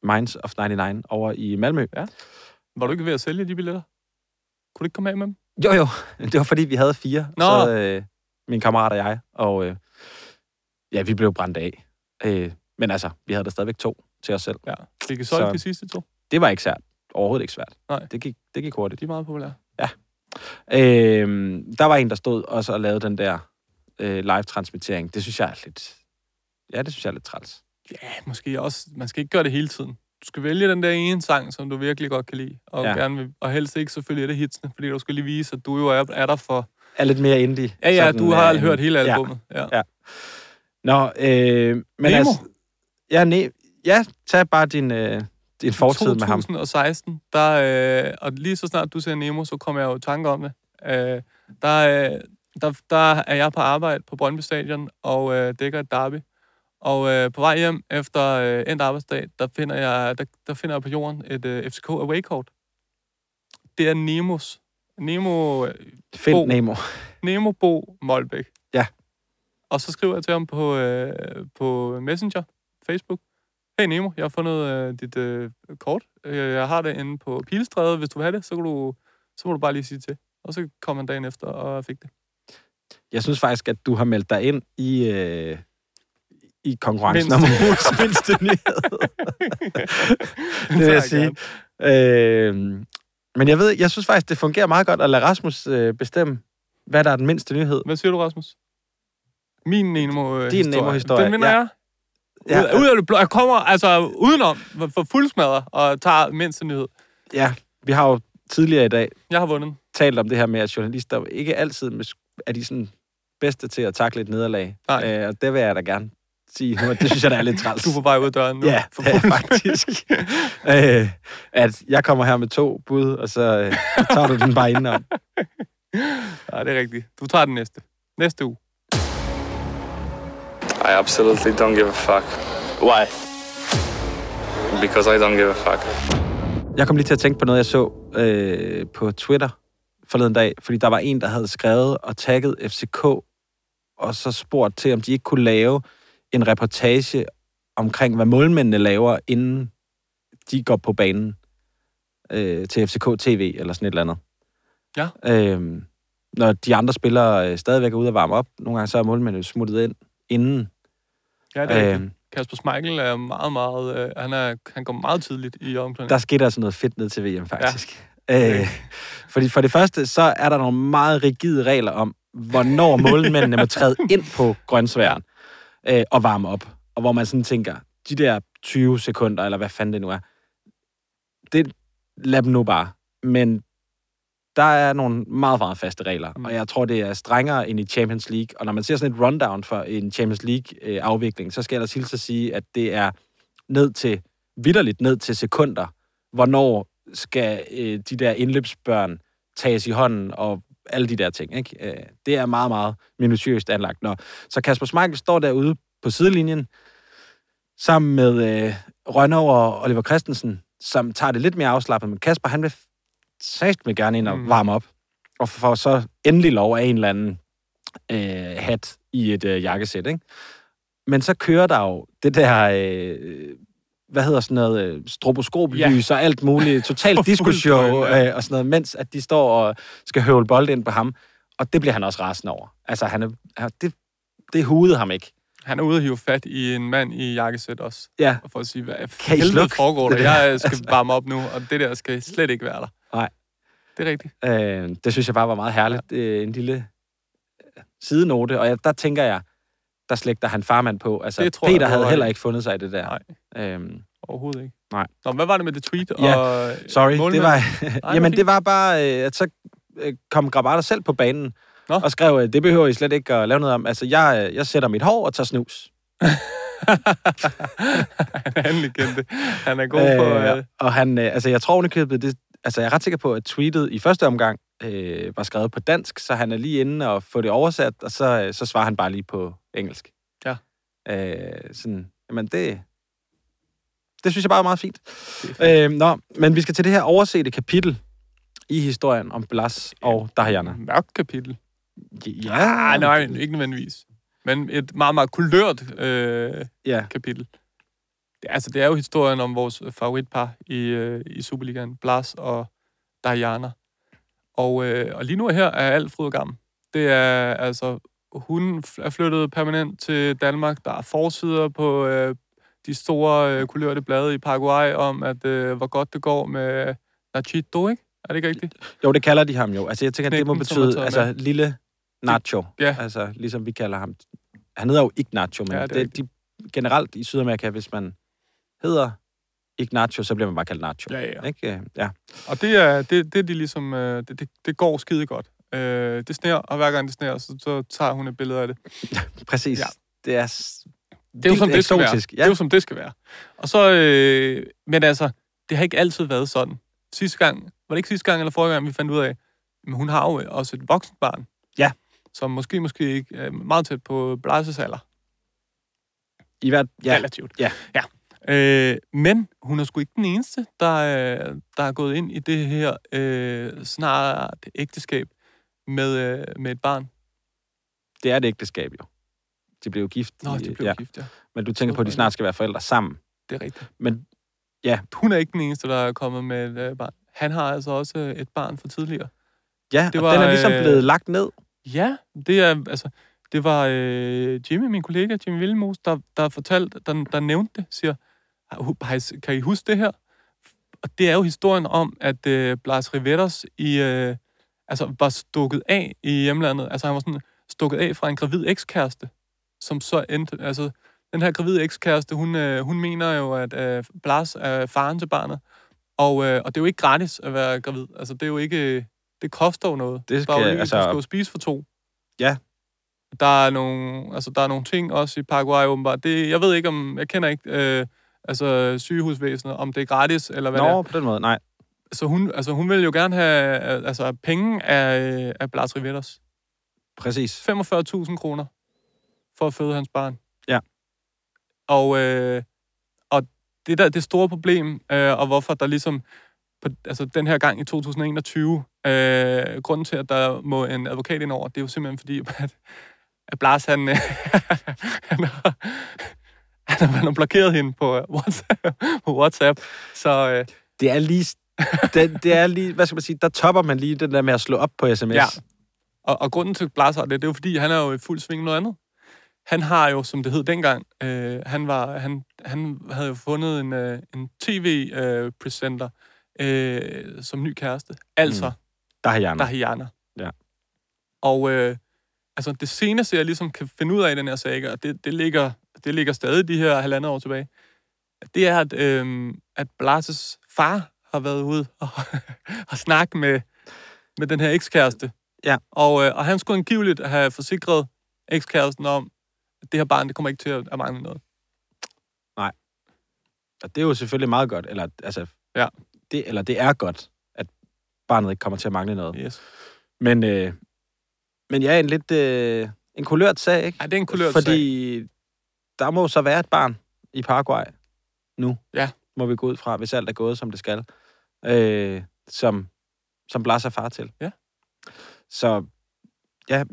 Minds of 99 over i Malmø. Var du ikke ved at sælge de billetter? Kunne du ikke komme af med dem? Jo, jo. Det var, fordi vi havde fire. Nå. Så øh, min kammerat og jeg. Og øh, ja, vi blev brændt af. Øh, men altså, vi havde der stadigvæk to til os selv. Ja. Fik I solgt de sidste to? Det var ikke svært. Overhovedet ikke svært. Nej. Det gik, det gik hurtigt. De er meget populære. Øh, der var en, der stod også og lavede den der øh, live-transmittering. Det synes jeg er lidt... Ja, det synes jeg er lidt træls. Ja, måske også. Man skal ikke gøre det hele tiden. Du skal vælge den der ene sang, som du virkelig godt kan lide. Og, Ja. ja. gerne vil, og helst ikke selvfølgelig er det hitsene, fordi du skal lige vise, at du jo er, er der for... Er lidt mere indie. Ja, ja, sådan, du har øh, hørt hele ja. albummet. Ja. Ja. Nå, øh, men Nemo? altså... Ja, ne, ja, tag bare din, øh, din fortid med ham. 2016, der, øh, og lige så snart du ser Nemo, så kommer jeg jo i tanke om det. Øh, der, øh, der, der er jeg på arbejde på Brøndby Stadion og øh, dækker et derby. Og øh, på vej hjem efter øh, endt arbejdsdag, der finder, jeg, der, der finder jeg på jorden et øh, FCK away-kort. Det er Nemos. Nemo, øh, Find Bo. Nemo. Nemo Bo Molbæk. Ja. Og så skriver jeg til ham på, øh, på Messenger, Facebook. Hey Nemo, jeg har fundet øh, dit øh, kort. Øh, Jeg har det inde på Pilestræde. Hvis du vil have det, så, kan du, så må du bare lige sige til. Og så kom han dagen efter og fik det. Jeg synes faktisk, at du har meldt dig ind i, øh, i konkurrencen Mindste. om ugens mindste nyhed. det vil jeg sige. Øh, men jeg ved, jeg synes faktisk, det fungerer meget godt at lade Rasmus øh, bestemme, hvad der er den mindste nyhed. Hvad siger du, Rasmus? Min Nemo øh, Din historie. Nemo-historie, Den vinder ja. jeg. Ja, Ud, af det blå. Jeg kommer altså udenom for fuldsmadret og tager mindste nyhed. ja, vi har jo tidligere i dag Jeg har vundet. talt om det her med, at journalister ikke altid er de sådan bedste til at takle et nederlag. Nej. Øh, og det vil jeg da gerne sige nu, det synes jeg, der er lidt træls. Du er på vej ud af døren nu. Ja, For er faktisk. øh, at jeg kommer her med to bud, og så øh, tager du den bare indenom. Ja, det er rigtigt. Du tager den næste. Næste uge. I absolutely don't give a fuck Why? because I don't give a fuck. Jeg kom lige til at tænke på noget, jeg så øh, på Twitter forleden dag, fordi der var en, der havde skrevet og tagget FCK, og så spurgt til, om de ikke kunne lave en reportage omkring, hvad målmændene laver, inden de går på banen øh, til FCK TV eller sådan et eller andet. Ja. Øh, når de andre spillere øh, stadigvæk er ude at varme op, nogle gange så er målmændene smuttet ind inden. Ja, det er Øh, Kasper Schmeichel er meget, meget... Øh, han, er, han går meget tidligt i omklædningen. der skete altså noget fedt ned til VM, faktisk. Ja. Øh, fordi for det første, så er der nogle meget rigide regler om, hvornår målmændene må træde ind på grøntsværen øh, og varme op. Og hvor man sådan tænker, de der 20 sekunder, eller hvad fanden det nu er, det lad dem nu bare. Men der er nogle meget, meget faste regler, Mm. og jeg tror, det er strengere end i Champions League. Og når man ser sådan et rundown for en Champions League-afvikling, så skal jeg ellers hilse at sige, at det er ned til, vidderligt ned til sekunder, hvornår skal øh, de der indløbsbørn tages i hånden og alle de der ting. Ikke? Øh, det er meget, meget minutiøst anlagt. Nå. Så Kasper Schmeichel står derude på sidelinjen, sammen med øh, Rønner og Oliver Christensen, som tager det lidt mere afslappet. Men Kasper, han vil sagt med gerne ind og Mm. varme op, og får så endelig lov af en eller anden øh, hat i et øh, jakkesæt. Ikke? Men så kører der jo det der... Øh, hvad hedder sådan noget, øh, stroboskoplys og alt muligt, totalt diskushow ja. øh, og sådan noget, mens at de står og skal høvle bold ind på ham. Og det bliver han også rasende over. Altså, han er, det, det hudede ham ikke. Han er ude og hive fat i en mand i jakkesæt også. Ja. Og for at sige, hvad Kan I helvede foregår der? Jeg skal varme op nu, og det der skal slet ikke være der. Det er rigtigt. Øh, det synes jeg bare var meget herligt. Ja. En lille øh, sidenote. Og jeg, der tænker jeg, der slægter han farmand på. Altså, Det tror jeg, Peter du havde heller ikke fundet sig i det der. Nej. Øhm, Overhovedet ikke. Nej. Nå, hvad var det med det tweet? Ja, og, sorry. målmænd? Det var, Nej, jamen, det var bare, øh, at så øh, kom Grabata selv på banen Nå. og skrev, at det behøver I slet ikke at lave noget om. Altså, jeg, øh, jeg sætter mit hår og tager snus. han er en legende. Han er god på... Øh, og han, øh, altså, jeg tror ovenikøbet, det, altså, jeg er ret sikker på, at tweetet i første omgang øh, var skrevet på dansk, så han er lige inde og få det oversat, og så, øh, så svarer han bare lige på engelsk. Ja. Øh, sådan, jamen det, det synes jeg bare er meget fint. Øh, nå, men vi skal til det her oversete kapitel i historien om Blas og Diana. mørkt kapitel. Ja, Ah, nej, ikke nødvendigvis. Men et meget, meget kulørt øh, ja. kapitel. Det, altså, det er jo historien om vores favoritpar i, øh, i Superligaen, Blas og Diana. Og, øh, og lige nu her er og gammel. Det er altså, hun er flyttet permanent til Danmark. Der er forsider på øh, de store øh, kulørte blade i Paraguay om, at øh, hvor godt det går med Nachito, ikke? Er det ikke rigtigt? Jo, det kalder de ham jo. Altså, jeg tænker, det må betyde altså, med. lille Nacho. Ja. Altså, ligesom vi kalder ham. Han hedder jo Ignacio, men Ja, det det, de, generelt i Sydamerika, hvis man hedder Ignacio, så bliver man bare kaldt Nacho. Ja, ja. Ikke? Ja. Og det er, det, det er de ligesom, øh, det, det, det går skide godt. Øh, det sner, og hver gang det sner, så, så tager hun et billede af det. Præcis. Ja. Ja. Det er Det er jo som det skal være. eksotisk. Det er jo som det skal være. Og så, øh, men altså, det har ikke altid været sådan. Sidste gang, var det ikke sidste gang eller forrige gang, vi fandt ud af, men hun har jo også et voksent barn. Ja. Som måske, måske ikke er meget tæt på Blases alder. I hvert, ja. Relativt. Ja. ja. Øh, men hun er sgu ikke den eneste, der, er- der er gået ind i det her øh, snart ægteskab med, øh, med et barn. Det er et ægteskab jo. De blev jo gift. Nå, de blev ja. gift, ja. Men du tænker på, at de snart skal være forældre sammen. Det er rigtigt. Men ja, Hun er ikke den eneste, der er kommet med et øh, barn. Han har altså også øh, et barn fra tidligere. ja Det og var, den er ligesom øh, blevet lagt ned. Ja, det er, altså, det var øh, Jimmy, min kollega, Jimmy Villemus, der, der fortalte, der, der nævnte det, siger, "Har- har I- kan I huske det her? Og det er jo historien om, at øh, Blas Riveros i, øh, altså, var stukket af i hjemlandet. Altså han var sådan stukket af fra en gravid ekskæreste, som så endte, altså den her gravide ekskæreste, hun, øh, hun mener jo, at øh, Blas er faren til barnet. Og, øh, og det er jo ikke gratis at være gravid. Altså det er jo ikke, det koster jo noget. Det Der er jo skal- ikke- altså- Du skal jo spise for to. Ja. Der er nogle, altså, der er nogle ting også i Paraguay åbenbart. Det, jeg ved ikke om, jeg kender ikke øh, altså, sygehusvæsenet, om det er gratis, eller hvad det Nå, er. på den måde, nej. Så hun, altså, hun vil jo gerne have altså, penge af, af Blas Riveros. Præcis. 45.000 kroner for at føde hans barn. Ja. Og, øh, og det der det store problem, øh, og hvorfor der ligesom, på, altså den her gang i 2021, øh, grunden til, at der må en advokat ind over, det er jo simpelthen fordi, at, at Blas, han, han, har, han, har, blokeret hende på øh, WhatsApp. På WhatsApp. Så øh, Det er lige... det, det er lige, hvad skal man sige, der topper man lige den der med at slå op på sms. Ja. Og, og grunden til, at Blas har det, det er jo fordi, han er jo i fuld sving noget andet. Han har jo, som det hed dengang, øh, han, var, han, han havde jo fundet en, øh, en tv-presenter øh, som ny kæreste. Altså, Mm. Dahiana. Dahiana. Ja. Og øh, altså, det seneste, jeg ligesom kan finde ud af i den her sag, og det, det, ligger, det ligger stadig de her halvandet år tilbage, det er, at, øh, at Blas' far har været ude og, og snakke med, med den her ekskæreste. Ja. Og, øh, og han skulle angiveligt have forsikret ekskæresten om, at det her barn, det kommer ikke til at, mangle noget. Og det er jo selvfølgelig meget godt, eller altså, Ja. det, eller det er godt, at barnet ikke kommer til at mangle noget. Yes. Men, øh, men ja, en lidt øh, en kulørt sag, ikke? Ja, det er en kulørt Fordi der må så være et barn i Paraguay nu. Ja. Må vi gå ud fra, hvis alt er gået, som det skal. Øh, som, som Blas er far til. Ja. Så ja,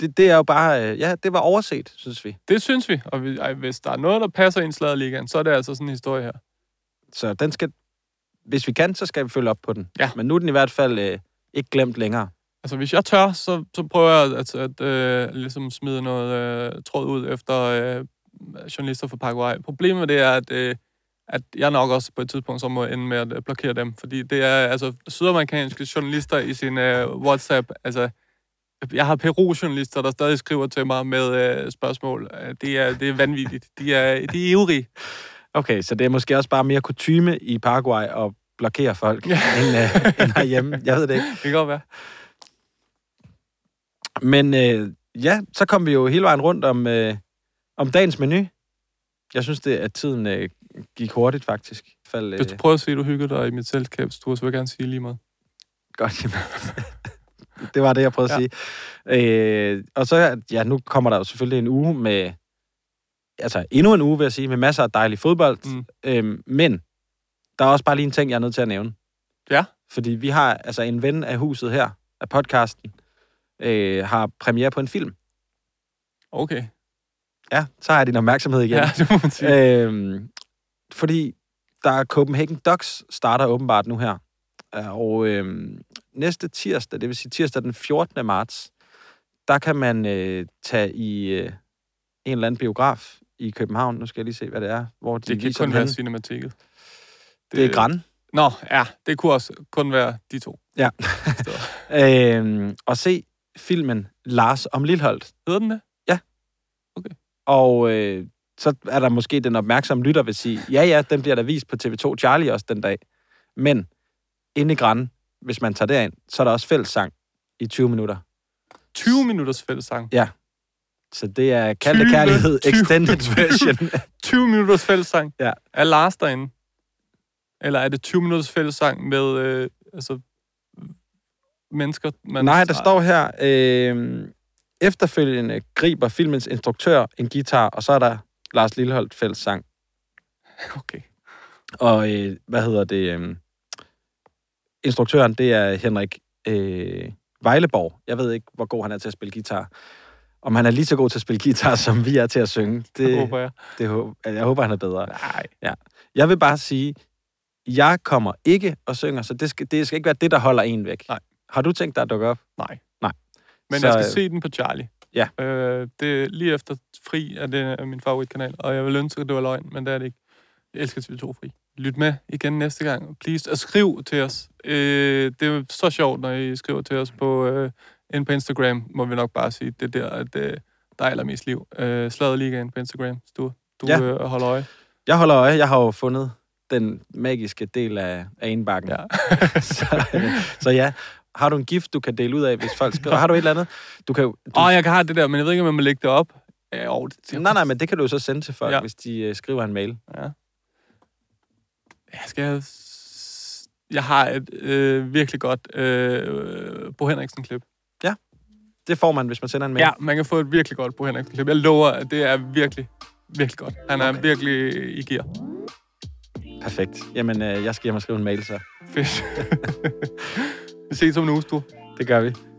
det, det er jo bare... øh, Ja, det var overset, synes vi. Det synes vi, og vi, ej, hvis der er noget, der passer i en sladderligaen, så er det altså sådan en historie her. Så den skal... Hvis vi kan, så skal vi følge op på den. Ja. Men nu er den i hvert fald øh, ikke glemt længere. Altså, hvis jeg tør, så, så prøver jeg at, at øh, ligesom smide noget øh, tråd ud efter øh, journalister fra Paraguay. Problemet det er, at, øh, at jeg nok også på et tidspunkt så må ende med at øh, blokere dem, fordi det er altså sydamerikanske journalister i sin øh, WhatsApp. Altså, jeg har Peru-journalister, der stadig skriver til mig med øh, spørgsmål. Øh, Det er, det er vanvittigt. De er, de er ivrige. Okay, så det er måske også bare mere kutyme i Paraguay at blokere folk, ja. end, øh, end herhjemme. Jeg ved det ikke. Det kan godt være. Men øh, ja, så kom vi jo hele vejen rundt om, øh, om dagens menu. Jeg synes, det at tiden øh, gik hurtigt, faktisk. Fald, Hvis du prøver at se, at du hygger dig i mit selskab, så vil jeg gerne sige lige meget. Godt, jamen. det var det, jeg prøvede ja. at sige. Øh, og så, ja, nu kommer der jo selvfølgelig en uge med, altså endnu en uge, vil jeg sige, med masser af dejlig fodbold. Mm. Øh, men der er også bare lige en ting, jeg er nødt til at nævne. Ja. Fordi vi har, altså en ven af huset her, af podcasten, øh, har premiere på en film. Okay. Ja, så har jeg din opmærksomhed igen. Ja, det må man sige. Øhm, fordi der er Copenhagen Ducks starter åbenbart nu her. Øh, Og øhm, næste tirsdag, det vil sige tirsdag den 14. marts, der kan man øh, tage i øh, en eller anden biograf i København. Nu skal jeg lige se, hvad det er. Hvor de Det kan kun den være henne. Cinemateket. Det er Gran. Nå, ja, det kunne også kun være de to. Ja. øhm, og se filmen Lars om Lilholdt. Hedder den det? Ja. Okay. Og øh, så er der måske den opmærksomme lytter vil sige, ja ja, den bliver der vist på TV2 Charlie også den dag. Men inde i Gran, hvis man tager derind, så er der også fællessang i 20 minutter. 20 minutters fællessang. Ja. Så det er Kaldte 20, Kærlighed 20. Extended Version. 20 minutters fællessang. Ja. Er Lars derinde? Eller er det 20 minutters fællessang med øh, altså, mennesker? Man Nej, der står her, øh, efterfølgende griber filmens instruktør en guitar, og så er der Lars Lilleholdt fællessang. Okay. Og øh, hvad hedder det? Øh, instruktøren, det er Henrik øh, Vejleborg. Jeg ved ikke, hvor god han er til at spille guitar. Om han er lige så god til at spille guitar, som vi er til at synge. Det, Det håber jeg. Det, jeg håber, han er bedre. Nej. Ja. Jeg vil bare sige, jeg kommer ikke og synger, så det skal, det skal ikke være det, der holder en væk. Nej. Har du tænkt dig at dukke op? Nej. Nej. Men Så, jeg skal øh, se den på Charlie. Ja. Øh, det er lige efter Fri, er det er min favoritkanal, og jeg vil ønske, at det var løgn, men det er det ikke. Jeg elsker TV2 Fri. Lyt med igen næste gang, please. Og skriv til os. Øh, det er så sjovt, når I skriver til os på, øh, ind på Instagram, må vi nok bare sige. Det er der, at øh, der er allermest liv. Øh, Sladerligaen på Instagram, du, du Ja. øh, holder øje. Jeg holder øje. Jeg har jo fundet den magiske del af, af indbakken. Ja. så, øh, så ja, har du en gift, du kan dele ud af, hvis folk skriver? Har du et eller andet? Du kan jo... Du, Åh, oh, jeg kan have det der, men jeg ved ikke, om jeg må lægge det op. Ja, åh, det, Nej, nej, men det kan du jo så sende til folk, Ja. ja. hvis de øh, skriver en mail. Ja. Jeg skal... Jeg har et øh, virkelig godt øh, Bo Henriksen-klip. Det får man, hvis man sender en mail. Ja, man kan få et virkelig godt Bo Henriksen-klip. Jeg lover, at det er virkelig, virkelig godt. Han er Okay. virkelig i gear. Perfekt. Jamen, øh, jeg skal hjem og skrive en mail, så Fedt. Vi ses om en uge, du. det gør vi.